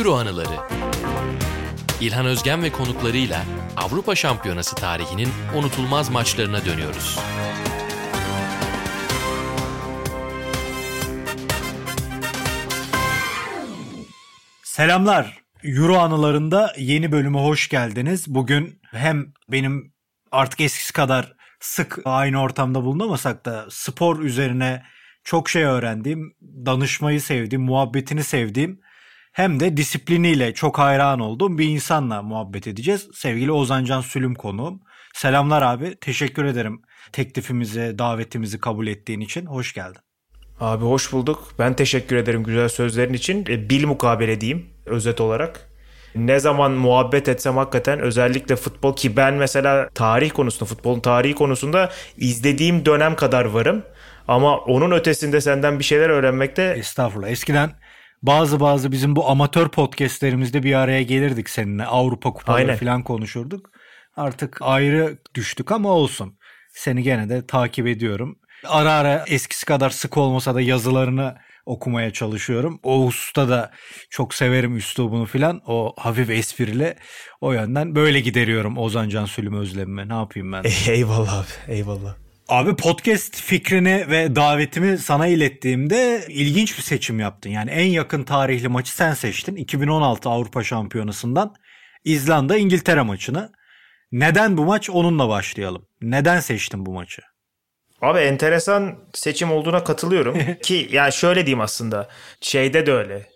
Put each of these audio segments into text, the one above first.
Euro anıları. İlhan Özgen ve konuklarıyla Avrupa Şampiyonası tarihinin unutulmaz maçlarına dönüyoruz. Selamlar. Euro anılarında yeni bölüme hoş geldiniz. Bugün hem benim artık eskisi kadar sık aynı ortamda bulunamasak da spor üzerine çok şey öğrendiğim, danışmayı sevdiğim, muhabbetini sevdiğim hem de disipliniyle çok hayran olduğum bir insanla muhabbet edeceğiz. Sevgili Ozancan Sülüm konuğum. Selamlar abi. Teşekkür ederim teklifimizi, davetimizi kabul ettiğin için. Hoş geldin. Abi hoş bulduk. Ben teşekkür ederim güzel sözlerin için. E, bil mukabele diyeyim özet olarak. Ne zaman muhabbet etsem hakikaten özellikle futbol ki ben mesela tarih konusunda futbolun tarihi konusunda izlediğim dönem kadar varım. Ama onun ötesinde senden bir şeyler öğrenmekte... Estağfurullah. Eskiden bazı bazı bizim bu amatör podcastlerimizde bir araya gelirdik seninle. Avrupa kupaları falan konuşurduk. Artık ayrı düştük ama olsun. Seni gene de takip ediyorum. Ara ara eskisi kadar sık olmasa da yazılarını okumaya çalışıyorum. O usta da çok severim üslubunu filan. O hafif esprili. O yönden böyle gideriyorum Ozan Can Sülüm özlemime. Ne yapayım ben? Eyvallah abi. Eyvallah. Abi podcast fikrini ve davetimi sana ilettiğimde ilginç bir seçim yaptın. Yani en yakın tarihli maçı sen seçtin. 2016 Avrupa Şampiyonası'ndan İzlanda İngiltere maçını. Neden bu maç? Onunla başlayalım. Neden seçtin bu maçı? Abi enteresan seçim olduğuna katılıyorum. Ki yani şöyle diyeyim aslında. Şeyde de öyle.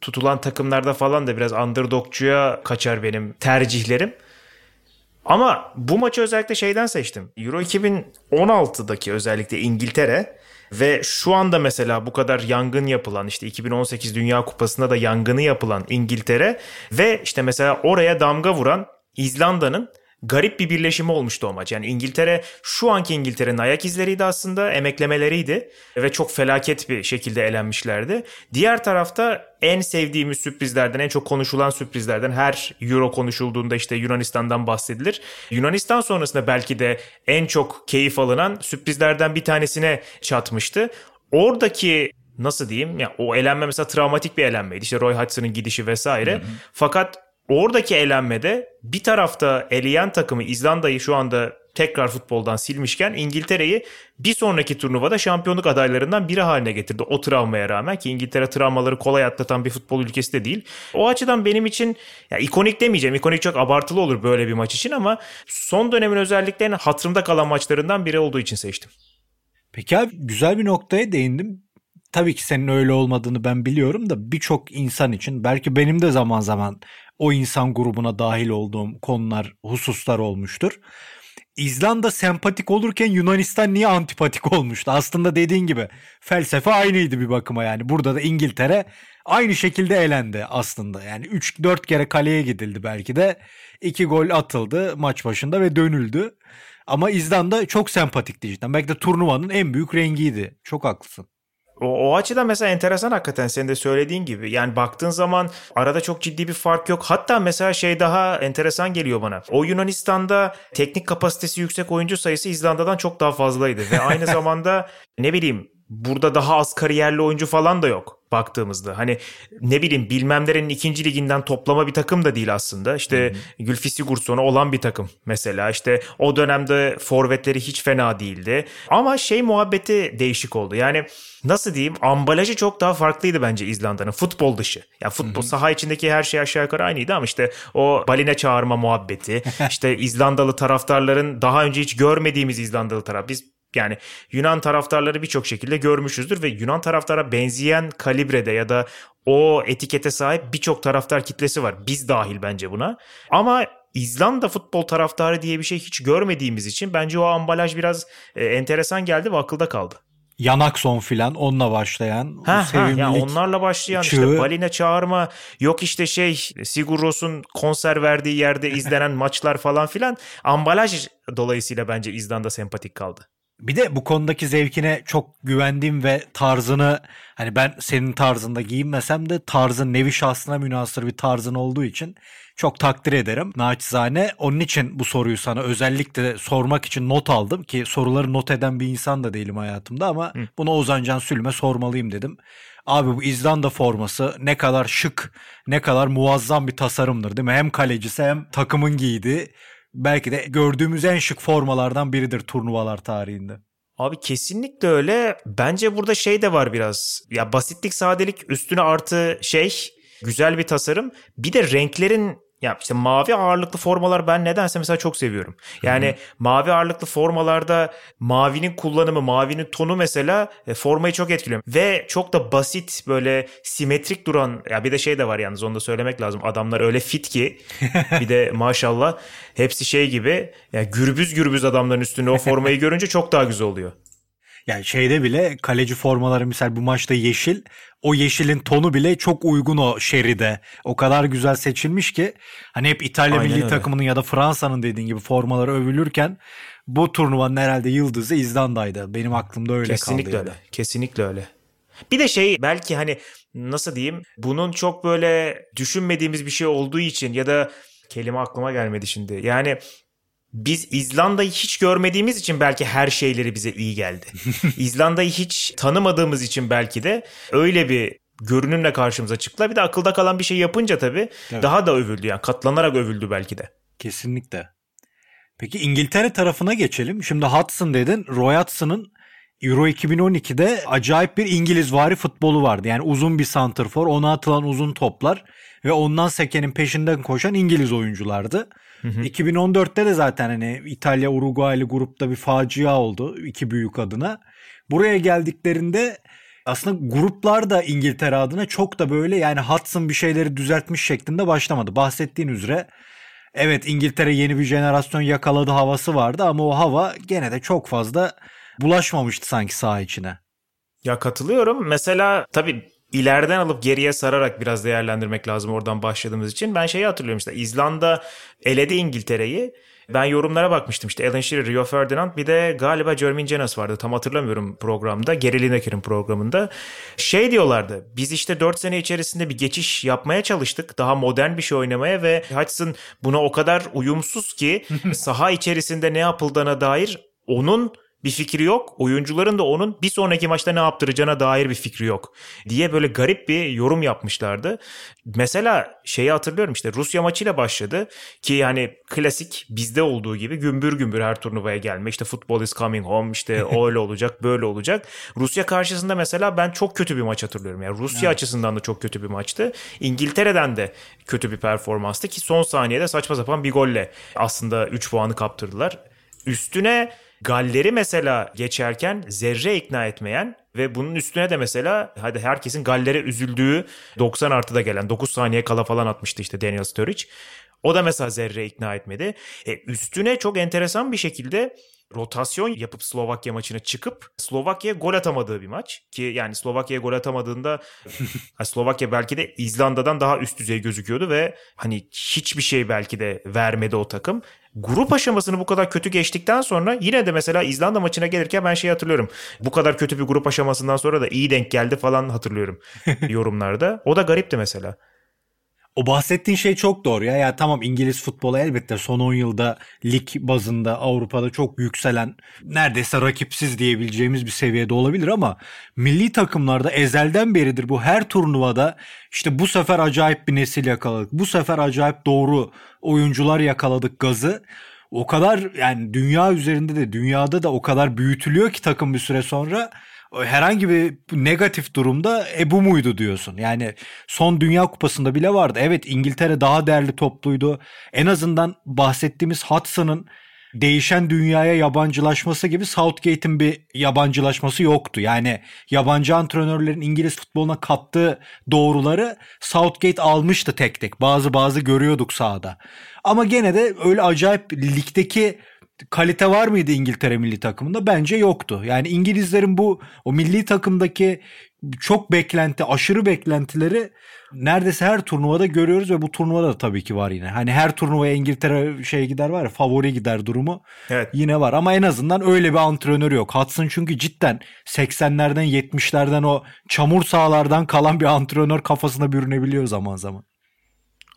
Tutulan takımlarda falan da biraz underdogcuya kaçar benim tercihlerim. Ama bu maçı özellikle şeyden seçtim. Euro 2016'daki özellikle İngiltere ve şu anda mesela bu kadar yangın yapılan işte 2018 Dünya Kupası'nda da yangını yapılan İngiltere ve işte mesela oraya damga vuran İzlanda'nın garip bir birleşimi olmuştu o maç. Yani İngiltere şu anki İngiltere'nin ayak izleriydi aslında emeklemeleriydi ve çok felaket bir şekilde elenmişlerdi. Diğer tarafta en sevdiğimiz sürprizlerden en çok konuşulan sürprizlerden her Euro konuşulduğunda işte Yunanistan'dan bahsedilir. Yunanistan sonrasında belki de en çok keyif alınan sürprizlerden bir tanesine çatmıştı. Oradaki nasıl diyeyim ya o elenme mesela travmatik bir elenmeydi. İşte Roy Hodgson'ın gidişi vesaire. Hı hı. Fakat Oradaki elenmede bir tarafta eleyen takımı İzlanda'yı şu anda tekrar futboldan silmişken İngiltere'yi bir sonraki turnuvada şampiyonluk adaylarından biri haline getirdi. O travmaya rağmen ki İngiltere travmaları kolay atlatan bir futbol ülkesi de değil. O açıdan benim için ya ikonik demeyeceğim. İkonik çok abartılı olur böyle bir maç için ama son dönemin özelliklerini hatırımda kalan maçlarından biri olduğu için seçtim. Peki abi güzel bir noktaya değindim. Tabii ki senin öyle olmadığını ben biliyorum da birçok insan için belki benim de zaman zaman o insan grubuna dahil olduğum konular, hususlar olmuştur. İzlanda sempatik olurken Yunanistan niye antipatik olmuştu? Aslında dediğin gibi felsefe aynıydı bir bakıma yani. Burada da İngiltere aynı şekilde elendi aslında. Yani 3-4 kere kaleye gidildi belki de. 2 gol atıldı maç başında ve dönüldü. Ama İzlanda çok sempatikti cidden. Belki de turnuvanın en büyük rengiydi. Çok haklısın. O, o açıdan mesela enteresan hakikaten senin de söylediğin gibi. Yani baktığın zaman arada çok ciddi bir fark yok. Hatta mesela şey daha enteresan geliyor bana. O Yunanistan'da teknik kapasitesi yüksek oyuncu sayısı İzlanda'dan çok daha fazlaydı. Ve aynı zamanda ne bileyim burada daha az kariyerli oyuncu falan da yok baktığımızda. Hani ne bileyim bilmemlerin ikinci liginden toplama bir takım da değil aslında. İşte hmm. Gülfi Sigurdsson'a olan bir takım mesela. İşte o dönemde forvetleri hiç fena değildi. Ama şey muhabbeti değişik oldu. Yani nasıl diyeyim ambalajı çok daha farklıydı bence İzlanda'nın futbol dışı. Ya yani futbol hı saha içindeki her şey aşağı yukarı aynıydı ama işte o baline çağırma muhabbeti, işte İzlandalı taraftarların daha önce hiç görmediğimiz İzlandalı taraf. Biz yani Yunan taraftarları birçok şekilde görmüşüzdür ve Yunan taraftara benzeyen kalibrede ya da o etikete sahip birçok taraftar kitlesi var. Biz dahil bence buna. Ama İzlanda futbol taraftarı diye bir şey hiç görmediğimiz için bence o ambalaj biraz e, enteresan geldi ve akılda kaldı. Yanakson filan onunla başlayan ha, ha, ya onlarla başlayan çığı. işte baline çağırma yok işte şey Sigur Ros'un konser verdiği yerde izlenen maçlar falan filan ambalaj dolayısıyla bence İzlanda sempatik kaldı. Bir de bu konudaki zevkine çok güvendiğim ve tarzını hani ben senin tarzında giyinmesem de tarzın nevi şahsına münasır bir tarzın olduğu için çok takdir ederim naçizane. Onun için bu soruyu sana özellikle sormak için not aldım ki soruları not eden bir insan da değilim hayatımda ama Hı. bunu Ozan Can Sülme sormalıyım dedim. Abi bu İzlanda forması ne kadar şık, ne kadar muazzam bir tasarımdır değil mi? Hem kalecisi hem takımın giydiği belki de gördüğümüz en şık formalardan biridir turnuvalar tarihinde. Abi kesinlikle öyle. Bence burada şey de var biraz. Ya basitlik, sadelik üstüne artı şey güzel bir tasarım. Bir de renklerin ya işte mavi ağırlıklı formalar ben nedense mesela çok seviyorum. Yani Hı-hı. mavi ağırlıklı formalarda mavinin kullanımı, mavinin tonu mesela e, formayı çok etkiliyor. Ve çok da basit böyle simetrik duran ya bir de şey de var yalnız onu da söylemek lazım. Adamlar öyle fit ki bir de maşallah hepsi şey gibi yani gürbüz gürbüz adamların üstünde o formayı görünce çok daha güzel oluyor. Yani şeyde bile kaleci formaları misal bu maçta yeşil. O yeşilin tonu bile çok uygun o şeride. O kadar güzel seçilmiş ki hani hep İtalya Aynen milli öyle. takımının ya da Fransa'nın dediğin gibi formaları övülürken bu turnuvanın herhalde yıldızı İzlanda'ydı. Benim aklımda öyle Kesinlikle kaldı. Kesinlikle öyle. Kesinlikle öyle. Bir de şey belki hani nasıl diyeyim bunun çok böyle düşünmediğimiz bir şey olduğu için ya da kelime aklıma gelmedi şimdi. Yani biz İzlanda'yı hiç görmediğimiz için belki her şeyleri bize iyi geldi. İzlanda'yı hiç tanımadığımız için belki de öyle bir görünümle karşımıza çıktılar. Bir de akılda kalan bir şey yapınca tabii evet. daha da övüldü yani katlanarak övüldü belki de. Kesinlikle. Peki İngiltere tarafına geçelim. Şimdi Hudson dedin. Roy Hudson'ın Euro 2012'de acayip bir İngiliz vari futbolu vardı. Yani uzun bir santrfor, ona atılan uzun toplar ve ondan sekenin peşinden koşan İngiliz oyunculardı. Hı hı. 2014'te de zaten hani İtalya Uruguaylı grupta bir facia oldu iki büyük adına. Buraya geldiklerinde aslında gruplar da İngiltere adına çok da böyle yani Hudson bir şeyleri düzeltmiş şeklinde başlamadı. Bahsettiğin üzere evet İngiltere yeni bir jenerasyon yakaladı havası vardı ama o hava gene de çok fazla bulaşmamıştı sanki saha içine. Ya katılıyorum. Mesela tabii ileriden alıp geriye sararak biraz değerlendirmek lazım oradan başladığımız için. Ben şeyi hatırlıyorum işte İzlanda eledi İngiltere'yi. Ben yorumlara bakmıştım işte Alan Shearer, Rio Ferdinand bir de galiba Jermaine Jenas vardı tam hatırlamıyorum programda. Gary Lineker'in programında. Şey diyorlardı biz işte 4 sene içerisinde bir geçiş yapmaya çalıştık. Daha modern bir şey oynamaya ve Hudson buna o kadar uyumsuz ki saha içerisinde ne yapıldığına dair onun bir fikri yok. Oyuncuların da onun bir sonraki maçta ne yaptıracağına dair bir fikri yok diye böyle garip bir yorum yapmışlardı. Mesela şeyi hatırlıyorum işte Rusya maçıyla başladı ki yani klasik bizde olduğu gibi gümbür gümbür her turnuvaya gelme işte football is coming home işte öyle olacak böyle olacak. Rusya karşısında mesela ben çok kötü bir maç hatırlıyorum. Yani Rusya evet. açısından da çok kötü bir maçtı. İngiltere'den de kötü bir performanstı ki son saniyede saçma sapan bir golle aslında 3 puanı kaptırdılar. Üstüne Galler'i mesela geçerken zerre ikna etmeyen ve bunun üstüne de mesela hadi herkesin Galler'e üzüldüğü 90 artıda gelen 9 saniye kala falan atmıştı işte Daniel Sturridge. O da mesela zerre ikna etmedi. E, üstüne çok enteresan bir şekilde rotasyon yapıp Slovakya maçına çıkıp Slovakya'ya gol atamadığı bir maç. Ki yani Slovakya'ya gol atamadığında Slovakya belki de İzlanda'dan daha üst düzey gözüküyordu ve hani hiçbir şey belki de vermedi o takım. Grup aşamasını bu kadar kötü geçtikten sonra yine de mesela İzlanda maçına gelirken ben şey hatırlıyorum. Bu kadar kötü bir grup aşamasından sonra da iyi denk geldi falan hatırlıyorum yorumlarda. O da garipti mesela. O bahsettiğin şey çok doğru ya. Ya tamam İngiliz futbolu elbette son 10 yılda lig bazında Avrupa'da çok yükselen neredeyse rakipsiz diyebileceğimiz bir seviyede olabilir ama milli takımlarda ezelden beridir bu her turnuvada işte bu sefer acayip bir nesil yakaladık. Bu sefer acayip doğru oyuncular yakaladık gazı. O kadar yani dünya üzerinde de dünyada da o kadar büyütülüyor ki takım bir süre sonra herhangi bir negatif durumda e bu muydu diyorsun. Yani son Dünya Kupası'nda bile vardı. Evet İngiltere daha değerli topluydu. En azından bahsettiğimiz Hudson'ın değişen dünyaya yabancılaşması gibi Southgate'in bir yabancılaşması yoktu. Yani yabancı antrenörlerin İngiliz futboluna kattığı doğruları Southgate almıştı tek tek. Bazı bazı görüyorduk sahada. Ama gene de öyle acayip ligdeki kalite var mıydı İngiltere milli takımında? Bence yoktu. Yani İngilizlerin bu o milli takımdaki çok beklenti, aşırı beklentileri neredeyse her turnuvada görüyoruz ve bu turnuvada da tabii ki var yine. Hani her turnuvaya İngiltere şey gider var ya favori gider durumu evet. yine var ama en azından öyle bir antrenör yok. Hudson çünkü cidden 80'lerden 70'lerden o çamur sahalardan kalan bir antrenör kafasına bürünebiliyor zaman zaman.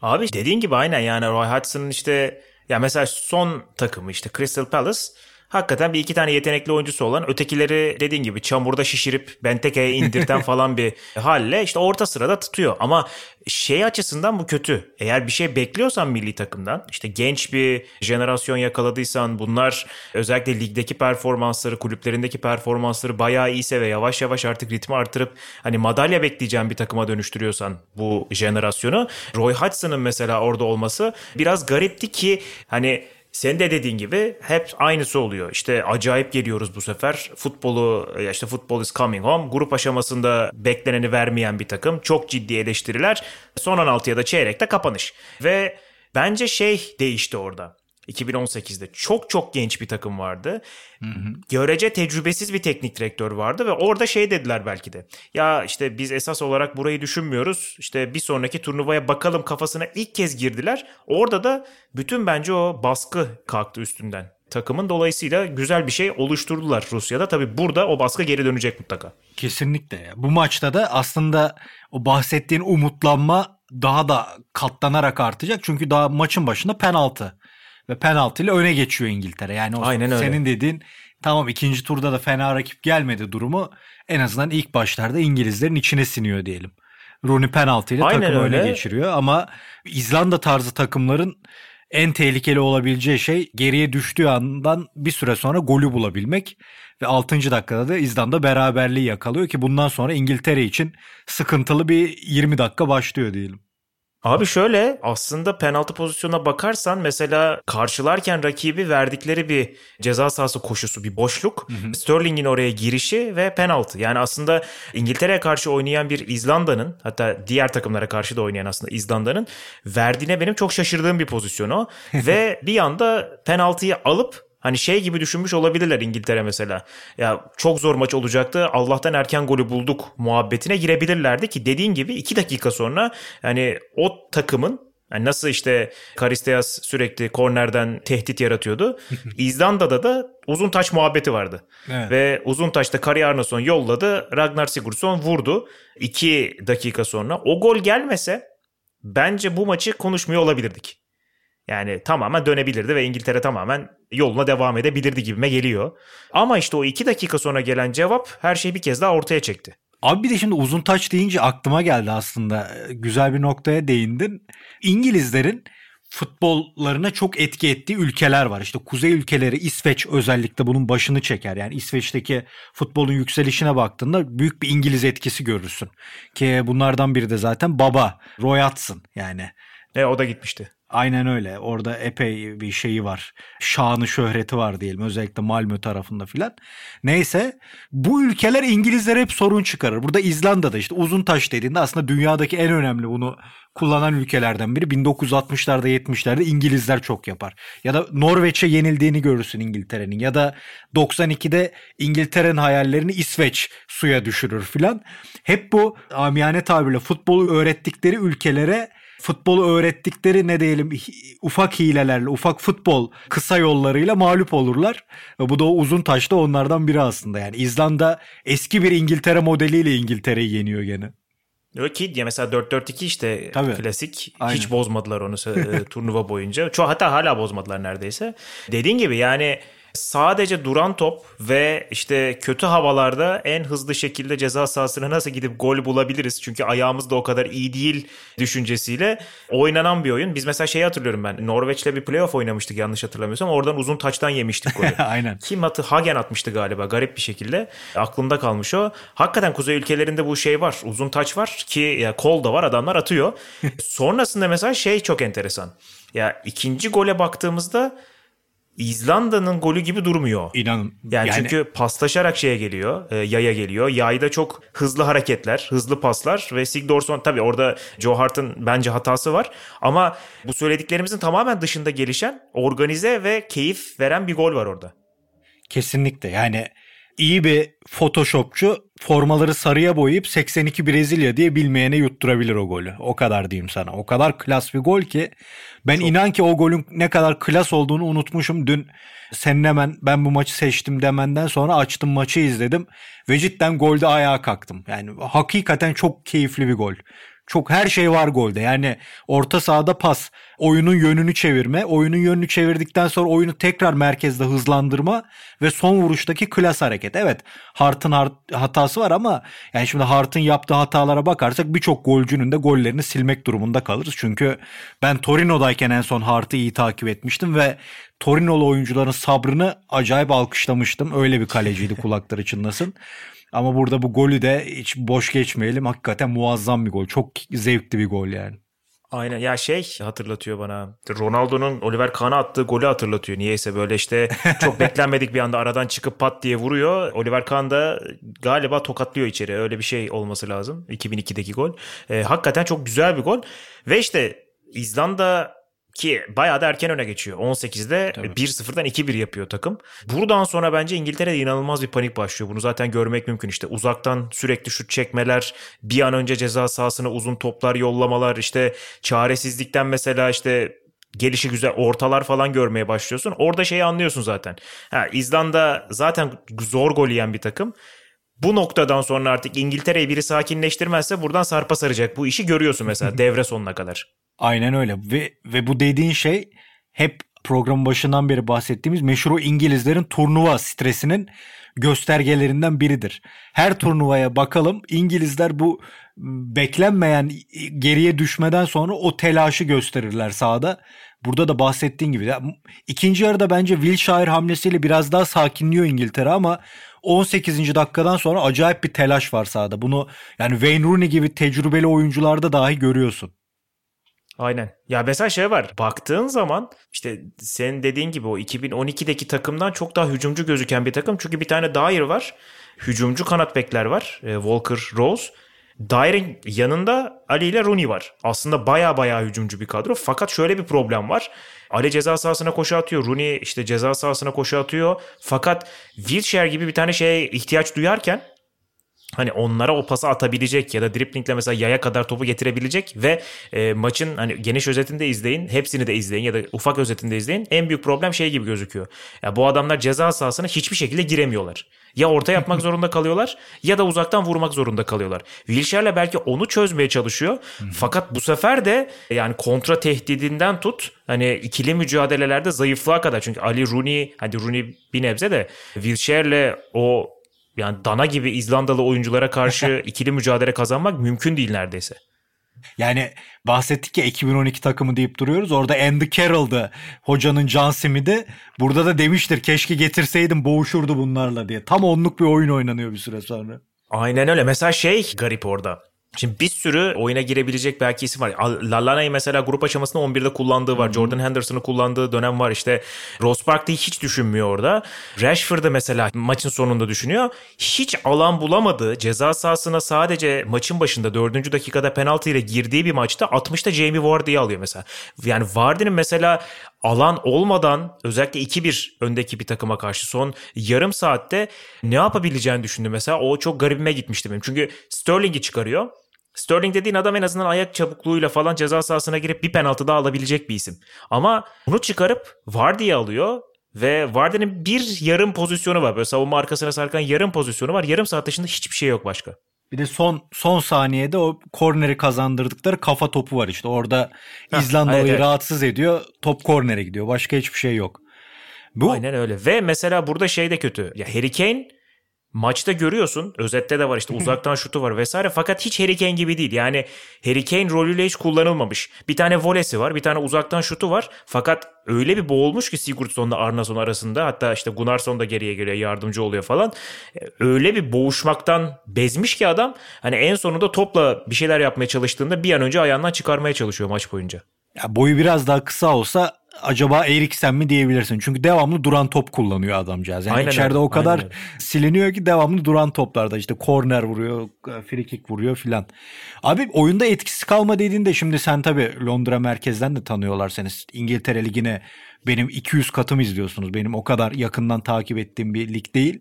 Abi dediğin gibi aynen yani Roy Hodgson'ın işte ya mesela son takımı işte Crystal Palace hakikaten bir iki tane yetenekli oyuncusu olan ötekileri dediğin gibi çamurda şişirip Benteke'ye indirten falan bir halle işte orta sırada tutuyor. Ama şey açısından bu kötü. Eğer bir şey bekliyorsan milli takımdan işte genç bir jenerasyon yakaladıysan bunlar özellikle ligdeki performansları kulüplerindeki performansları bayağı iyiyse ve yavaş yavaş artık ritmi artırıp hani madalya bekleyeceğin bir takıma dönüştürüyorsan bu jenerasyonu Roy Hodgson'ın mesela orada olması biraz garipti ki hani sen de dediğin gibi hep aynısı oluyor. İşte acayip geliyoruz bu sefer. Futbolu işte futbol is coming home. Grup aşamasında bekleneni vermeyen bir takım. Çok ciddi eleştiriler. Son 16'ya da çeyrekte kapanış. Ve bence şey değişti orada. 2018'de çok çok genç bir takım vardı. Hı hı. Görece tecrübesiz bir teknik direktör vardı ve orada şey dediler belki de. Ya işte biz esas olarak burayı düşünmüyoruz. İşte bir sonraki turnuvaya bakalım kafasına ilk kez girdiler. Orada da bütün bence o baskı kalktı üstünden takımın. Dolayısıyla güzel bir şey oluşturdular Rusya'da. Tabii burada o baskı geri dönecek mutlaka. Kesinlikle. Bu maçta da aslında o bahsettiğin umutlanma daha da katlanarak artacak. Çünkü daha maçın başında penaltı ve penaltı ile öne geçiyor İngiltere. Yani o Aynen öyle. senin dediğin tamam ikinci turda da fena rakip gelmedi durumu en azından ilk başlarda İngilizlerin içine siniyor diyelim. Rooney penaltı ile takımı öyle. öne geçiriyor ama İzlanda tarzı takımların en tehlikeli olabileceği şey geriye düştüğü andan bir süre sonra golü bulabilmek ve 6. dakikada da İzlanda beraberliği yakalıyor ki bundan sonra İngiltere için sıkıntılı bir 20 dakika başlıyor diyelim. Abi şöyle aslında penaltı pozisyonuna bakarsan mesela karşılarken rakibi verdikleri bir ceza sahası koşusu bir boşluk. Hı hı. Sterling'in oraya girişi ve penaltı. Yani aslında İngiltere'ye karşı oynayan bir İzlanda'nın hatta diğer takımlara karşı da oynayan aslında İzlanda'nın verdiğine benim çok şaşırdığım bir pozisyon o. ve bir anda penaltıyı alıp Hani şey gibi düşünmüş olabilirler İngiltere mesela. Ya çok zor maç olacaktı. Allah'tan erken golü bulduk muhabbetine girebilirlerdi ki dediğin gibi iki dakika sonra yani o takımın yani nasıl işte Karisteas sürekli kornerden tehdit yaratıyordu. İzlanda'da da uzun taç muhabbeti vardı. Evet. Ve uzun taçta Kari Arnason yolladı. Ragnar Sigurdsson vurdu. İki dakika sonra. O gol gelmese bence bu maçı konuşmuyor olabilirdik. Yani tamamen dönebilirdi ve İngiltere tamamen yoluna devam edebilirdi gibime geliyor. Ama işte o iki dakika sonra gelen cevap her şeyi bir kez daha ortaya çekti. Abi bir de şimdi uzun taç deyince aklıma geldi aslında. Güzel bir noktaya değindin. İngilizlerin futbollarına çok etki ettiği ülkeler var. İşte kuzey ülkeleri İsveç özellikle bunun başını çeker. Yani İsveç'teki futbolun yükselişine baktığında büyük bir İngiliz etkisi görürsün. Ki bunlardan biri de zaten baba Roy Hodgson yani. E o da gitmişti. Aynen öyle. Orada epey bir şeyi var. Şanı şöhreti var diyelim. Özellikle Malmö tarafında filan. Neyse bu ülkeler İngilizler hep sorun çıkarır. Burada İzlanda'da işte uzun taş dediğinde aslında dünyadaki en önemli bunu kullanan ülkelerden biri. 1960'larda 70'lerde İngilizler çok yapar. Ya da Norveç'e yenildiğini görürsün İngiltere'nin. Ya da 92'de İngiltere'nin hayallerini İsveç suya düşürür filan. Hep bu amiyane tabirle futbolu öğrettikleri ülkelere futbolu öğrettikleri ne diyelim ufak hilelerle, ufak futbol kısa yollarıyla mağlup olurlar. Ve bu da o uzun taşta onlardan biri aslında. Yani İzlanda eski bir İngiltere modeliyle İngiltere'yi yeniyor gene. Yok ki ya mesela 4-4-2 işte Tabii. klasik. Aynen. Hiç bozmadılar onu e, turnuva boyunca. Çoğu hatta hala bozmadılar neredeyse. Dediğin gibi yani sadece duran top ve işte kötü havalarda en hızlı şekilde ceza sahasına nasıl gidip gol bulabiliriz? Çünkü ayağımız da o kadar iyi değil düşüncesiyle oynanan bir oyun. Biz mesela şeyi hatırlıyorum ben. Norveç'le bir playoff oynamıştık yanlış hatırlamıyorsam. Oradan uzun taçtan yemiştik golü. Aynen. Kim atı? Hagen atmıştı galiba garip bir şekilde. Aklımda kalmış o. Hakikaten kuzey ülkelerinde bu şey var. Uzun taç var ki ya kol da var adamlar atıyor. Sonrasında mesela şey çok enteresan. Ya ikinci gole baktığımızda İzlanda'nın golü gibi durmuyor. İnanın. Yani, yani çünkü paslaşarak şeye geliyor, e, yaya geliyor. Yayda çok hızlı hareketler, hızlı paslar ve Sigdorsson tabii orada Joe Hart'ın bence hatası var. Ama bu söylediklerimizin tamamen dışında gelişen, organize ve keyif veren bir gol var orada. Kesinlikle yani iyi bir photoshopçu formaları sarıya boyayıp 82 Brezilya diye bilmeyene yutturabilir o golü. O kadar diyeyim sana. O kadar klas bir gol ki ben Çok... inan ki o golün ne kadar klas olduğunu unutmuşum. Dün senin hemen ben bu maçı seçtim demenden sonra açtım maçı izledim ve cidden golde ayağa kalktım. Yani hakikaten çok keyifli bir gol. Çok her şey var golde. Yani orta sahada pas, oyunun yönünü çevirme, oyunun yönünü çevirdikten sonra oyunu tekrar merkezde hızlandırma ve son vuruştaki klas hareket. Evet Hart'ın hatası var ama yani şimdi Hart'ın yaptığı hatalara bakarsak birçok golcünün de gollerini silmek durumunda kalırız. Çünkü ben Torino'dayken en son Hart'ı iyi takip etmiştim ve Torinolu oyuncuların sabrını acayip alkışlamıştım. Öyle bir kaleciydi kulakları çınlasın. Ama burada bu golü de hiç boş geçmeyelim. Hakikaten muazzam bir gol. Çok zevkli bir gol yani. Aynen ya şey hatırlatıyor bana. Ronaldo'nun Oliver Kahn'a attığı golü hatırlatıyor. Niyeyse böyle işte çok beklenmedik bir anda aradan çıkıp pat diye vuruyor. Oliver Kahn da galiba tokatlıyor içeri. Öyle bir şey olması lazım. 2002'deki gol. E, hakikaten çok güzel bir gol. Ve işte İzlanda ki bayağı da erken öne geçiyor. 18'de Tabii. 1-0'dan 2-1 yapıyor takım. Buradan sonra bence İngiltere'de inanılmaz bir panik başlıyor. Bunu zaten görmek mümkün işte. Uzaktan sürekli şut çekmeler, bir an önce ceza sahasına uzun toplar yollamalar, işte çaresizlikten mesela işte gelişi güzel ortalar falan görmeye başlıyorsun. Orada şeyi anlıyorsun zaten. Ha, İzlanda zaten zor gol yiyen bir takım. Bu noktadan sonra artık İngiltere'yi biri sakinleştirmezse buradan sarpa saracak. Bu işi görüyorsun mesela devre sonuna kadar. Aynen öyle ve ve bu dediğin şey hep programın başından beri bahsettiğimiz meşhur İngilizlerin turnuva stresinin göstergelerinden biridir. Her turnuvaya bakalım İngilizler bu beklenmeyen geriye düşmeden sonra o telaşı gösterirler sahada. Burada da bahsettiğin gibi. ikinci yarıda bence Wilshere hamlesiyle biraz daha sakinliyor İngiltere ama 18. dakikadan sonra acayip bir telaş var sahada. Bunu yani Wayne Rooney gibi tecrübeli oyuncularda dahi görüyorsun. Aynen. Ya mesela şey var. Baktığın zaman işte senin dediğin gibi o 2012'deki takımdan çok daha hücumcu gözüken bir takım. Çünkü bir tane Dyer var. Hücumcu kanat bekler var. E, Walker Rose. Dyer'in yanında Ali ile Rooney var. Aslında baya baya hücumcu bir kadro. Fakat şöyle bir problem var. Ali ceza sahasına koşu atıyor. Rooney işte ceza sahasına koşu atıyor. Fakat Wilshere gibi bir tane şeye ihtiyaç duyarken hani onlara o pası atabilecek ya da driplingle mesela yaya kadar topu getirebilecek ve e, maçın hani geniş özetinde izleyin, hepsini de izleyin ya da ufak özetinde izleyin. En büyük problem şey gibi gözüküyor. Ya bu adamlar ceza sahasına hiçbir şekilde giremiyorlar. Ya orta yapmak zorunda kalıyorlar ya da uzaktan vurmak zorunda kalıyorlar. Wilshere'le belki onu çözmeye çalışıyor. Fakat bu sefer de yani kontra tehdidinden tut hani ikili mücadelelerde zayıflığa kadar. Çünkü Ali Rooney, hadi Rooney bir nebze de Wilshere'le o yani dana gibi İzlandalı oyunculara karşı ikili mücadele kazanmak mümkün değil neredeyse. Yani bahsettik ya 2012 takımı deyip duruyoruz. Orada Andy Carroll'dı hocanın John Smith'i. Burada da demiştir keşke getirseydim boğuşurdu bunlarla diye. Tam onluk bir oyun oynanıyor bir süre sonra. Aynen öyle. Mesela şey garip orada. Şimdi bir sürü oyuna girebilecek belki isim var. Lallana'yı mesela grup aşamasında 11'de kullandığı var. Jordan Henderson'ı kullandığı dönem var. İşte Ross Barkley hiç düşünmüyor orada. Rashford'ı mesela maçın sonunda düşünüyor. Hiç alan bulamadığı ceza sahasına sadece maçın başında 4. dakikada penaltı ile girdiği bir maçta 60'ta Jamie Vardy'yi alıyor mesela. Yani Vardy'nin mesela alan olmadan özellikle 2-1 öndeki bir takıma karşı son yarım saatte ne yapabileceğini düşündü mesela. O çok garibime gitmişti benim. Çünkü Sterling'i çıkarıyor. Sterling dediğin adam en azından ayak çabukluğuyla falan ceza sahasına girip bir penaltı daha alabilecek bir isim. Ama bunu çıkarıp Vardy'yi alıyor ve Vardy'nin bir yarım pozisyonu var. Böyle savunma arkasına sarkan yarım pozisyonu var. Yarım saat dışında hiçbir şey yok başka. Bir de son son saniyede o korneri kazandırdıkları kafa topu var işte. Orada İzlandalı'yı evet, evet. rahatsız ediyor. Top kornere gidiyor. Başka hiçbir şey yok. Bu... Aynen öyle. Ve mesela burada şey de kötü. Ya Harry Kane maçta görüyorsun. Özette de var işte uzaktan şutu var vesaire. Fakat hiç Harry Kane gibi değil. Yani Harry Kane rolüyle hiç kullanılmamış. Bir tane volesi var. Bir tane uzaktan şutu var. Fakat öyle bir boğulmuş ki Sigurdsson'la Arnason arasında. Hatta işte Gunnarsson da geriye geliyor yardımcı oluyor falan. E, öyle bir boğuşmaktan bezmiş ki adam. Hani en sonunda topla bir şeyler yapmaya çalıştığında bir an önce ayağından çıkarmaya çalışıyor maç boyunca. Ya boyu biraz daha kısa olsa acaba Eriksen mi diyebilirsin. Çünkü devamlı duran top kullanıyor adamcağız. Yani aynen içeride öyle, o kadar aynen. siliniyor ki devamlı duran toplarda işte korner vuruyor, free kick vuruyor filan. Abi oyunda etkisi kalma dediğinde şimdi sen tabii Londra merkezden de tanıyorlar seni. İngiltere Ligi'ne benim 200 katım izliyorsunuz. Benim o kadar yakından takip ettiğim bir lig değil.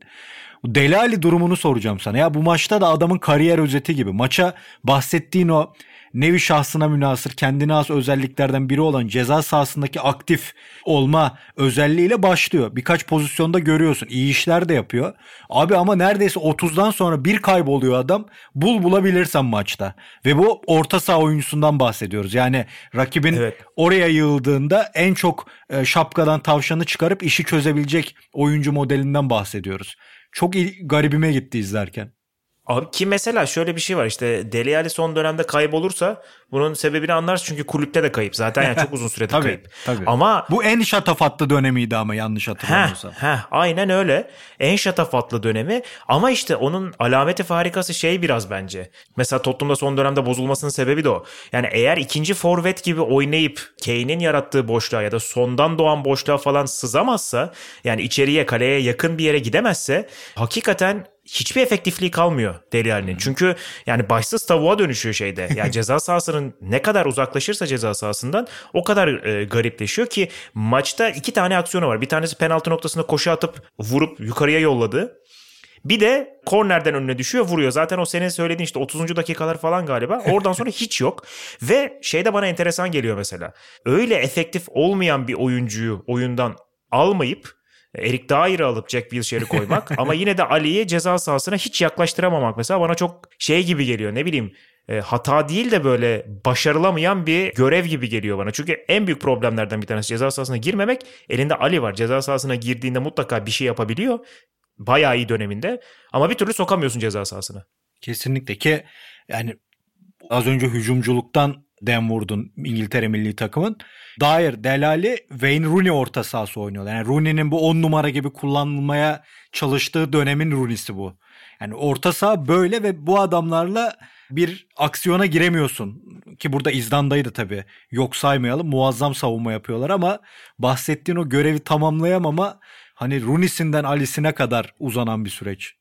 Deli Ali durumunu soracağım sana. Ya bu maçta da adamın kariyer özeti gibi. Maça bahsettiğin o nevi şahsına münasır kendine has özelliklerden biri olan ceza sahasındaki aktif olma özelliğiyle başlıyor. Birkaç pozisyonda görüyorsun. İyi işler de yapıyor. Abi ama neredeyse 30'dan sonra bir kayboluyor adam. Bul bulabilirsen maçta. Ve bu orta saha oyuncusundan bahsediyoruz. Yani rakibin evet. oraya yığıldığında en çok e, şapkadan tavşanı çıkarıp işi çözebilecek oyuncu modelinden bahsediyoruz. Çok garibime gitti izlerken. Abi ki mesela şöyle bir şey var işte Deli Ali son dönemde kaybolursa bunun sebebini anlarsın çünkü kulüpte de kayıp. Zaten yani çok uzun süredir tabii, kayıp. Tabii. Ama bu en şatafatlı dönemiydi ama yanlış hatırlamıyorsam. Heh, heh, aynen öyle. En şatafatlı dönemi ama işte onun alameti farikası şey biraz bence. Mesela Tottenham'da son dönemde bozulmasının sebebi de o. Yani eğer ikinci forvet gibi oynayıp Kane'in yarattığı boşluğa ya da sondan doğan boşluğa falan sızamazsa yani içeriye kaleye yakın bir yere gidemezse hakikaten hiçbir efektifliği kalmıyor Deli Ali'nin. Çünkü yani başsız tavuğa dönüşüyor şeyde. Yani ceza sahasının ne kadar uzaklaşırsa ceza sahasından o kadar e, garipleşiyor ki maçta iki tane aksiyonu var. Bir tanesi penaltı noktasında koşu atıp vurup yukarıya yolladı. Bir de kornerden önüne düşüyor vuruyor. Zaten o senin söylediğin işte 30. dakikalar falan galiba. Oradan sonra hiç yok. Ve şey de bana enteresan geliyor mesela. Öyle efektif olmayan bir oyuncuyu oyundan almayıp Erik Dair'i alıp Jack Wilshere'i koymak ama yine de Ali'yi ceza sahasına hiç yaklaştıramamak mesela bana çok şey gibi geliyor ne bileyim e, hata değil de böyle başarılamayan bir görev gibi geliyor bana. Çünkü en büyük problemlerden bir tanesi ceza sahasına girmemek. Elinde Ali var. Ceza sahasına girdiğinde mutlaka bir şey yapabiliyor. Bayağı iyi döneminde. Ama bir türlü sokamıyorsun ceza sahasına. Kesinlikle ki yani az önce hücumculuktan dem vurdun İngiltere milli takımın. Dair, Delali, Wayne Rooney orta sahası oynuyorlar. Yani Rooney'nin bu 10 numara gibi kullanılmaya çalıştığı dönemin Rooney'si bu. Yani orta saha böyle ve bu adamlarla bir aksiyona giremiyorsun. Ki burada İzlanda'yı da tabii yok saymayalım. Muazzam savunma yapıyorlar ama bahsettiğin o görevi tamamlayamama hani Rooney'sinden Ali'sine kadar uzanan bir süreç.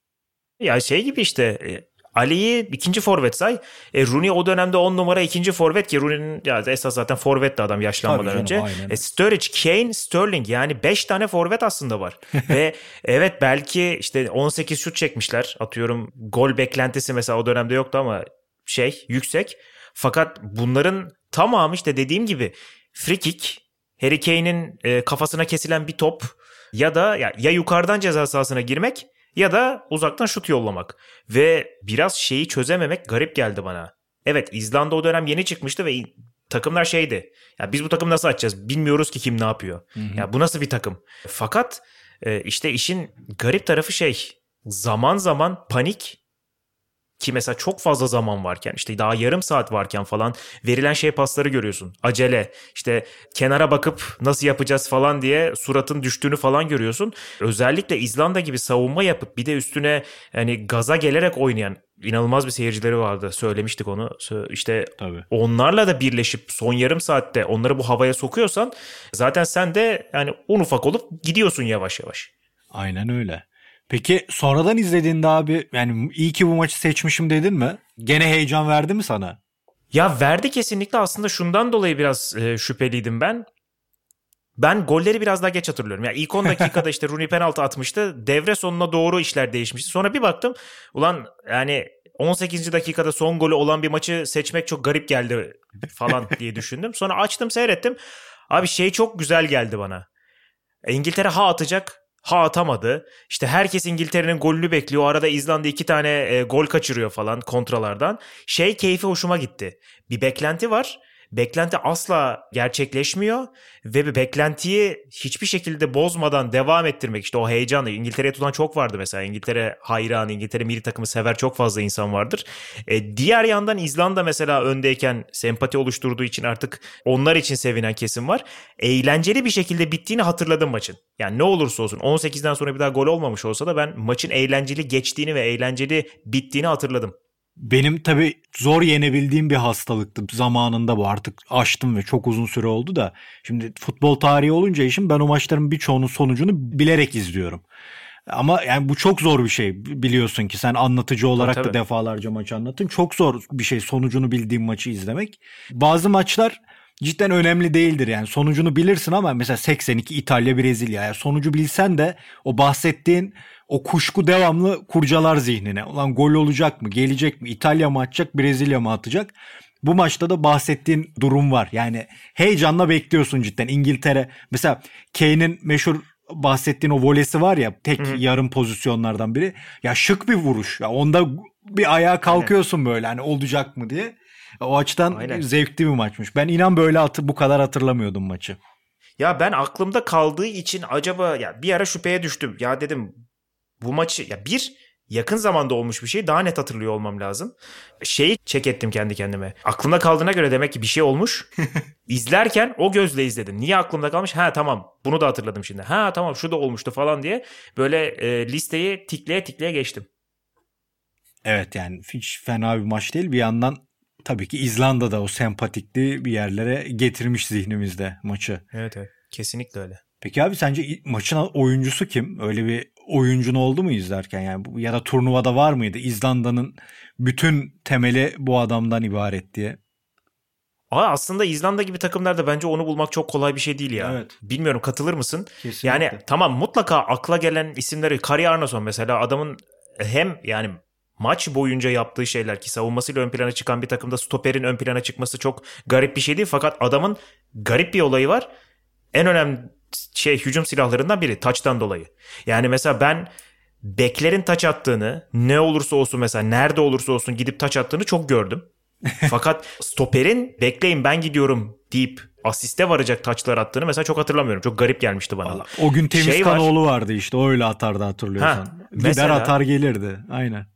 Ya şey gibi işte e, Ali'yi ikinci forvet say. E, Rooney o dönemde 10 numara ikinci forvet ki Rooney'nin ya esas zaten forvetti adam yaşlanmadan canım, önce. E, Sturridge, Kane, Sterling yani 5 tane forvet aslında var. Ve evet belki işte 18 şut çekmişler. Atıyorum gol beklentisi mesela o dönemde yoktu ama şey yüksek. Fakat bunların tamamı işte dediğim gibi free kick, Harry Kane'in e, kafasına kesilen bir top ya da ya, ya yukarıdan ceza sahasına girmek ya da uzaktan şut yollamak. Ve biraz şeyi çözememek garip geldi bana. Evet İzlanda o dönem yeni çıkmıştı ve takımlar şeydi. Ya biz bu takımı nasıl açacağız? Bilmiyoruz ki kim ne yapıyor. Hı hı. Ya bu nasıl bir takım? Fakat e, işte işin garip tarafı şey. Zaman zaman panik ki mesela çok fazla zaman varken işte daha yarım saat varken falan verilen şey pasları görüyorsun. Acele işte kenara bakıp nasıl yapacağız falan diye suratın düştüğünü falan görüyorsun. Özellikle İzlanda gibi savunma yapıp bir de üstüne hani gaza gelerek oynayan inanılmaz bir seyircileri vardı. Söylemiştik onu. İşte Tabii. onlarla da birleşip son yarım saatte onları bu havaya sokuyorsan zaten sen de yani un ufak olup gidiyorsun yavaş yavaş. Aynen öyle. Peki sonradan izlediğinde abi yani iyi ki bu maçı seçmişim dedin mi? Gene heyecan verdi mi sana? Ya verdi kesinlikle aslında şundan dolayı biraz e, şüpheliydim ben. Ben golleri biraz daha geç hatırlıyorum. Yani ilk 10 dakikada işte Rooney penaltı atmıştı. Devre sonuna doğru işler değişmişti. Sonra bir baktım ulan yani 18. dakikada son golü olan bir maçı seçmek çok garip geldi falan diye düşündüm. Sonra açtım seyrettim. Abi şey çok güzel geldi bana. İngiltere ha atacak ha atamadı. İşte herkes İngiltere'nin golünü bekliyor. O arada İzlanda iki tane e, gol kaçırıyor falan kontralardan. Şey keyfi hoşuma gitti. Bir beklenti var beklenti asla gerçekleşmiyor ve bir beklentiyi hiçbir şekilde bozmadan devam ettirmek işte o heyecanı İngiltere'ye tutan çok vardı mesela İngiltere hayranı İngiltere milli takımı sever çok fazla insan vardır. E, diğer yandan İzlanda mesela öndeyken sempati oluşturduğu için artık onlar için sevinen kesim var. Eğlenceli bir şekilde bittiğini hatırladım maçın. Yani ne olursa olsun 18'den sonra bir daha gol olmamış olsa da ben maçın eğlenceli geçtiğini ve eğlenceli bittiğini hatırladım. Benim tabii zor yenebildiğim bir hastalıktı zamanında bu artık açtım ve çok uzun süre oldu da. Şimdi futbol tarihi olunca işim ben o maçların birçoğunun sonucunu bilerek izliyorum. Ama yani bu çok zor bir şey biliyorsun ki sen anlatıcı olarak tabii, tabii. da defalarca maç anlattın. Çok zor bir şey sonucunu bildiğim maçı izlemek. Bazı maçlar cidden önemli değildir yani. Sonucunu bilirsin ama mesela 82 İtalya Brezilya yani sonucu bilsen de o bahsettiğin o kuşku devamlı kurcalar zihnine. Ulan gol olacak mı? Gelecek mi? İtalya mı atacak? Brezilya mı atacak? Bu maçta da bahsettiğin durum var. Yani heyecanla bekliyorsun cidden. İngiltere mesela Kane'in meşhur bahsettiğin o volesi var ya tek Hı-hı. yarım pozisyonlardan biri. Ya şık bir vuruş. Ya onda bir ayağa kalkıyorsun böyle hani olacak mı diye. O açıdan Aynen. zevkli bir maçmış. Ben inan böyle hatır, bu kadar hatırlamıyordum maçı. Ya ben aklımda kaldığı için acaba ya bir ara şüpheye düştüm. Ya dedim bu maçı ya bir yakın zamanda olmuş bir şey daha net hatırlıyor olmam lazım. Şeyi çek ettim kendi kendime. Aklımda kaldığına göre demek ki bir şey olmuş. İzlerken o gözle izledim. Niye aklımda kalmış? Ha tamam bunu da hatırladım şimdi. Ha tamam şu da olmuştu falan diye böyle e, listeyi tikleye tikleye geçtim. Evet yani hiç fena bir maç değil. Bir yandan tabii ki İzlanda da o sempatikli bir yerlere getirmiş zihnimizde maçı. Evet evet kesinlikle öyle. Peki abi sence maçın oyuncusu kim? Öyle bir oyuncun oldu mu izlerken yani ya da turnuvada var mıydı İzlanda'nın bütün temeli bu adamdan ibaret diye? Aa, aslında İzlanda gibi takımlarda bence onu bulmak çok kolay bir şey değil ya. Evet. Bilmiyorum katılır mısın? Kesinlikle. Yani tamam mutlaka akla gelen isimleri Kari Arnason mesela adamın hem yani maç boyunca yaptığı şeyler ki savunmasıyla ön plana çıkan bir takımda stoperin ön plana çıkması çok garip bir şey değil. Fakat adamın garip bir olayı var. En önemli şey hücum silahlarından biri taçtan dolayı. Yani mesela ben beklerin taç attığını ne olursa olsun mesela nerede olursa olsun gidip taç attığını çok gördüm. Fakat stoperin bekleyin ben gidiyorum deyip asiste varacak taçlar attığını mesela çok hatırlamıyorum. Çok garip gelmişti bana. Vallahi, o gün Temiz şey Kanoğlu var. vardı işte öyle atardı hatırlıyorsan. Ha, mesela, atar gelirdi aynen.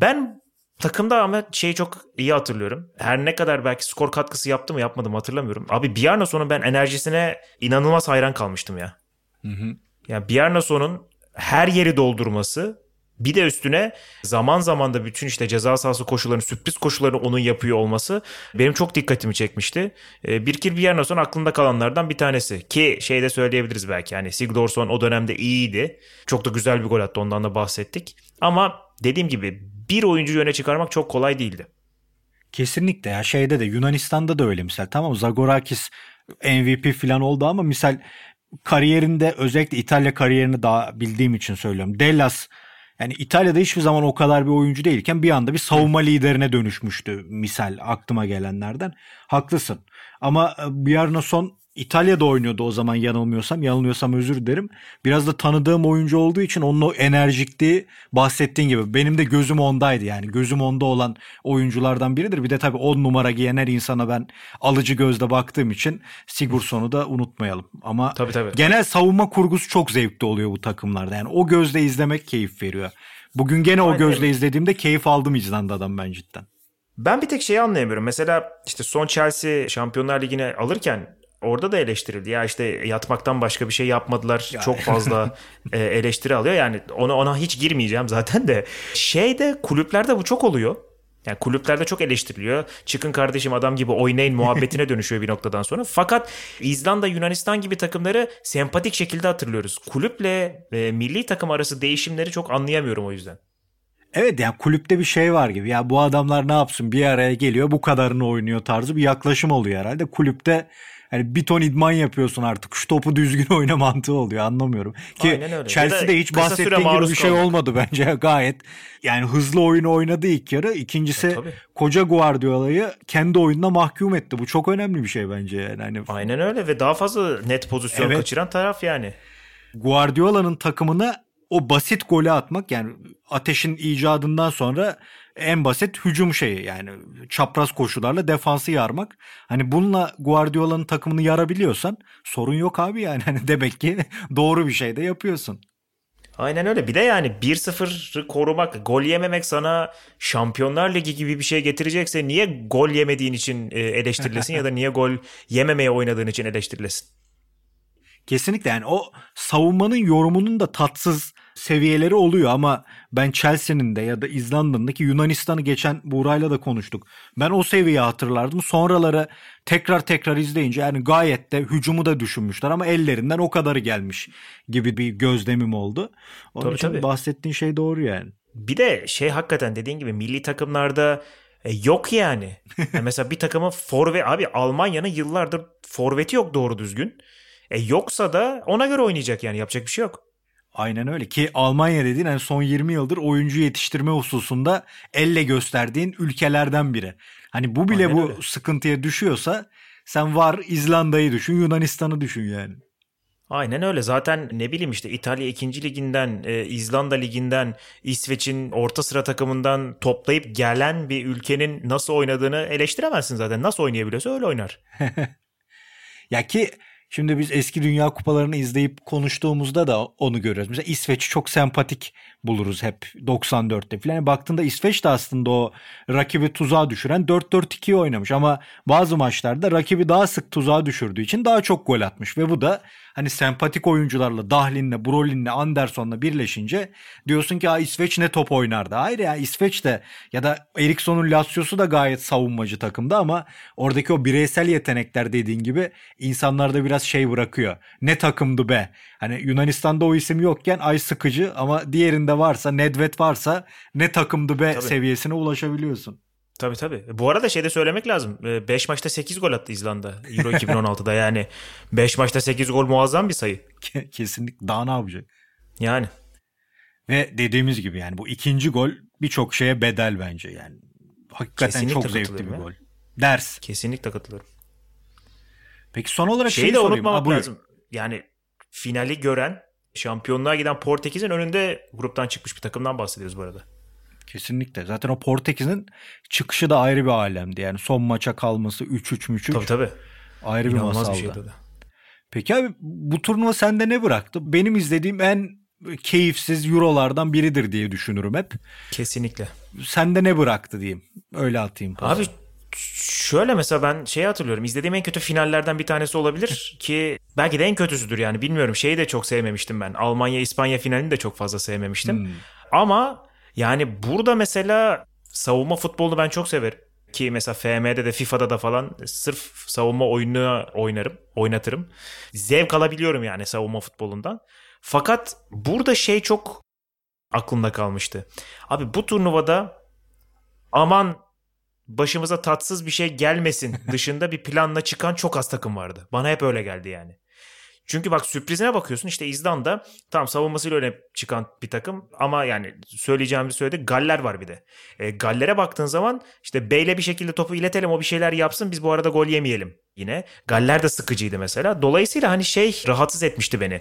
Ben takımda ama şeyi çok iyi hatırlıyorum. Her ne kadar belki skor katkısı yaptı mı yapmadı mı hatırlamıyorum. Abi Bjarna sonu ben enerjisine inanılmaz hayran kalmıştım ya. Hı hı. Yani Bjarna sonun her yeri doldurması bir de üstüne zaman zaman da bütün işte ceza sahası koşularını, sürpriz koşularını onun yapıyor olması benim çok dikkatimi çekmişti. Ee, Birkir Bjarnason aklımda kalanlardan bir tanesi. Ki şey de söyleyebiliriz belki yani Sigdorsson o dönemde iyiydi. Çok da güzel bir gol attı ondan da bahsettik. Ama dediğim gibi bir oyuncu öne çıkarmak çok kolay değildi. Kesinlikle ya şeyde de Yunanistan'da da öyle misal. Tamam Zagorakis MVP falan oldu ama misal kariyerinde özellikle İtalya kariyerini daha bildiğim için söylüyorum. Dellas yani İtalya'da hiçbir zaman o kadar bir oyuncu değilken bir anda bir savunma liderine dönüşmüştü misal aklıma gelenlerden. Haklısın. Ama e, son İtalya'da oynuyordu o zaman yanılmıyorsam. Yanılıyorsam özür dilerim. Biraz da tanıdığım oyuncu olduğu için onun o enerjikliği bahsettiğin gibi. Benim de gözüm ondaydı yani. Gözüm onda olan oyunculardan biridir. Bir de tabii 10 numara giyen her insana ben alıcı gözle baktığım için Sigurdsson'u da unutmayalım. Ama tabii, tabii. genel savunma kurgusu çok zevkli oluyor bu takımlarda. Yani o gözle izlemek keyif veriyor. Bugün gene Aynen. o gözle izlediğimde keyif aldım İzlanda'dan ben cidden. Ben bir tek şeyi anlayamıyorum. Mesela işte son Chelsea Şampiyonlar Ligi'ne alırken orada da eleştirildi. Ya işte yatmaktan başka bir şey yapmadılar. Yani. Çok fazla e, eleştiri alıyor. Yani ona ona hiç girmeyeceğim zaten de. Şeyde kulüplerde bu çok oluyor. Yani kulüplerde çok eleştiriliyor. Çıkın kardeşim adam gibi oynayın muhabbetine dönüşüyor bir noktadan sonra. Fakat İzlanda, Yunanistan gibi takımları sempatik şekilde hatırlıyoruz. Kulüple e, milli takım arası değişimleri çok anlayamıyorum o yüzden. Evet yani kulüpte bir şey var gibi. Ya bu adamlar ne yapsın bir araya geliyor bu kadarını oynuyor tarzı bir yaklaşım oluyor herhalde. Kulüpte yani bir ton idman yapıyorsun artık. Şu topu düzgün oyna mantığı oluyor anlamıyorum. Ki Chelsea'de hiç bahsettiğin gibi bir şey kaldık. olmadı bence gayet. Yani hızlı oyunu oynadı ilk yarı. İkincisi e, koca Guardiola'yı kendi oyununa mahkum etti. Bu çok önemli bir şey bence yani. Hani... Aynen öyle ve daha fazla net pozisyon evet. kaçıran taraf yani. Guardiola'nın takımını o basit golü atmak yani ateşin icadından sonra en basit hücum şeyi yani çapraz koşularla defansı yarmak. Hani bununla Guardiola'nın takımını yarabiliyorsan sorun yok abi yani. Hani demek ki doğru bir şey de yapıyorsun. Aynen öyle. Bir de yani 1-0'ı korumak, gol yememek sana Şampiyonlar Ligi gibi bir şey getirecekse niye gol yemediğin için e, eleştirilesin ya da niye gol yememeye oynadığın için eleştirilesin? Kesinlikle yani o savunmanın yorumunun da tatsız seviyeleri oluyor ama ben Chelsea'nin de ya da İzlanda'nın ki Yunanistan'ı geçen Buğra'yla da konuştuk. Ben o seviyeyi hatırlardım. Sonraları tekrar tekrar izleyince yani gayet de hücumu da düşünmüşler ama ellerinden o kadarı gelmiş gibi bir gözlemim oldu. Onun tabii, için tabii. bahsettiğin şey doğru yani. Bir de şey hakikaten dediğin gibi milli takımlarda E yok yani. yani mesela bir takımın forvet abi Almanya'nın yıllardır forveti yok doğru düzgün. E yoksa da ona göre oynayacak yani yapacak bir şey yok. Aynen öyle ki Almanya dediğin yani son 20 yıldır oyuncu yetiştirme hususunda elle gösterdiğin ülkelerden biri. Hani bu bile Aynen bu öyle. sıkıntıya düşüyorsa sen var İzlanda'yı düşün Yunanistan'ı düşün yani. Aynen öyle. Zaten ne bileyim işte İtalya 2. liginden, e, İzlanda liginden, İsveç'in orta sıra takımından toplayıp gelen bir ülkenin nasıl oynadığını eleştiremezsin zaten. Nasıl oynayabiliyorsa öyle oynar. Ya ki şimdi biz eski dünya kupalarını izleyip konuştuğumuzda da onu görüyoruz. Mesela İsveç'i çok sempatik buluruz hep 94'te falan. Yani baktığında İsveç de aslında o rakibi tuzağa düşüren 4-4-2 oynamış ama bazı maçlarda rakibi daha sık tuzağa düşürdüğü için daha çok gol atmış ve bu da hani sempatik oyuncularla Dahlin'le, Brolin'le, Anderson'la birleşince diyorsun ki İsveç ne top oynardı. Hayır ya İsveç de ya da Eriksson'un Lazio'su da gayet savunmacı takımda ama oradaki o bireysel yetenekler dediğin gibi insanlarda biraz şey bırakıyor. Ne takımdı be. Hani Yunanistan'da o isim yokken ay sıkıcı ama diğerinde varsa Nedved varsa ne takımdı be Tabii. seviyesine ulaşabiliyorsun. Tabii tabii. Bu arada şey de söylemek lazım. 5 maçta 8 gol attı İzlanda Euro 2016'da yani. 5 maçta 8 gol muazzam bir sayı. Kesinlikle daha ne yapacak? Yani. Ve dediğimiz gibi yani bu ikinci gol birçok şeye bedel bence yani. Hakikaten Kesinlikle çok zevkli bir katılıyorum gol. Ders. Kesinlikle katılıyorum. Peki son olarak Şeyi şeyi de unutmamak lazım. Yani finali gören şampiyonluğa giden Portekiz'in önünde gruptan çıkmış bir takımdan bahsediyoruz bu arada. Kesinlikle. Zaten o Portekiz'in çıkışı da ayrı bir alemdi. Yani son maça kalması 3-3 müç Tabii tabii. ayrı bir İnanılmaz bir masaldı. şeydi o da. Peki abi bu turnuva sende ne bıraktı? Benim izlediğim en keyifsiz eurolardan biridir diye düşünürüm hep. Kesinlikle. Sende ne bıraktı diyeyim. Öyle atayım. pası. Abi şöyle mesela ben şeyi hatırlıyorum. İzlediğim en kötü finallerden bir tanesi olabilir ki belki de en kötüsüdür yani bilmiyorum. Şeyi de çok sevmemiştim ben. Almanya İspanya finalini de çok fazla sevmemiştim. Hmm. Ama yani burada mesela savunma futbolunu ben çok severim. Ki mesela FM'de de FIFA'da da falan sırf savunma oyunu oynarım, oynatırım. Zevk alabiliyorum yani savunma futbolundan. Fakat burada şey çok aklımda kalmıştı. Abi bu turnuvada aman başımıza tatsız bir şey gelmesin dışında bir planla çıkan çok az takım vardı. Bana hep öyle geldi yani. Çünkü bak sürprizine bakıyorsun işte İzlanda tam savunmasıyla öne çıkan bir takım ama yani söyleyeceğimi söyledi Galler var bir de. E, Galler'e baktığın zaman işte Bey'le bir şekilde topu iletelim o bir şeyler yapsın biz bu arada gol yemeyelim yine. Galler de sıkıcıydı mesela. Dolayısıyla hani şey rahatsız etmişti beni.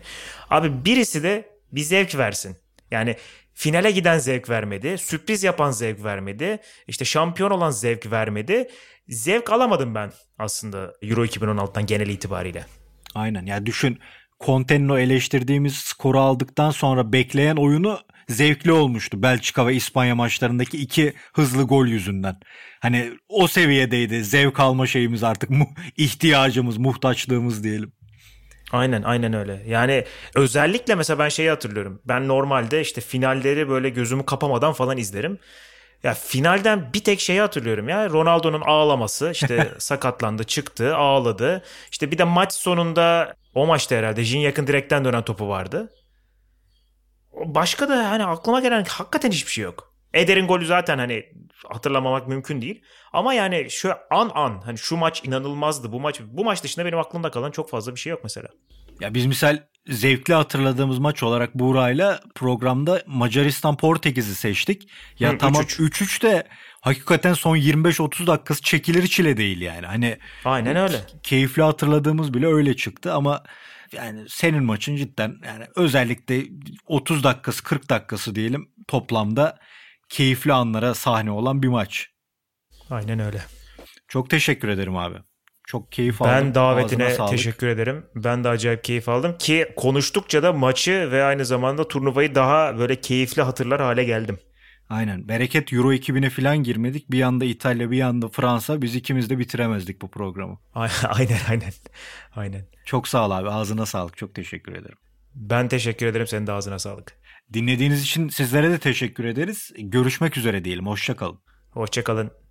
Abi birisi de bir zevk versin. Yani finale giden zevk vermedi. Sürpriz yapan zevk vermedi. işte şampiyon olan zevk vermedi. Zevk alamadım ben aslında Euro 2016'dan genel itibariyle. Aynen ya düşün Conte'nin eleştirdiğimiz skoru aldıktan sonra bekleyen oyunu zevkli olmuştu. Belçika ve İspanya maçlarındaki iki hızlı gol yüzünden. Hani o seviyedeydi zevk alma şeyimiz artık mu ihtiyacımız, muhtaçlığımız diyelim. Aynen aynen öyle. Yani özellikle mesela ben şeyi hatırlıyorum. Ben normalde işte finalleri böyle gözümü kapamadan falan izlerim. Ya finalden bir tek şeyi hatırlıyorum ya. Ronaldo'nun ağlaması işte sakatlandı çıktı ağladı. İşte bir de maç sonunda o maçta herhalde Jin yakın direkten dönen topu vardı. Başka da hani aklıma gelen hakikaten hiçbir şey yok. Eder'in golü zaten hani hatırlamamak mümkün değil. Ama yani şu an an hani şu maç inanılmazdı. Bu maç bu maç dışında benim aklımda kalan çok fazla bir şey yok mesela. Ya biz misal zevkli hatırladığımız maç olarak Buğra'yla programda Macaristan Portekiz'i seçtik. Ya Hı, tamam 3-3. 3-3 de hakikaten son 25-30 dakikası çekilir çile değil yani. Hani Aynen öyle. keyifli hatırladığımız bile öyle çıktı ama yani senin maçın cidden yani özellikle 30 dakikası 40 dakikası diyelim toplamda keyifli anlara sahne olan bir maç. Aynen öyle. Çok teşekkür ederim abi. Çok keyif aldım. Ben davetine teşekkür ederim. Ben de acayip keyif aldım ki konuştukça da maçı ve aynı zamanda turnuvayı daha böyle keyifli hatırlar hale geldim. Aynen. Bereket Euro 2000'e falan girmedik. Bir yanda İtalya bir yanda Fransa. Biz ikimiz de bitiremezdik bu programı. aynen aynen. Aynen. Çok sağ ol abi. Ağzına sağlık. Çok teşekkür ederim. Ben teşekkür ederim. Senin de ağzına sağlık. Dinlediğiniz için sizlere de teşekkür ederiz. Görüşmek üzere diyelim. Hoşçakalın. Hoşçakalın.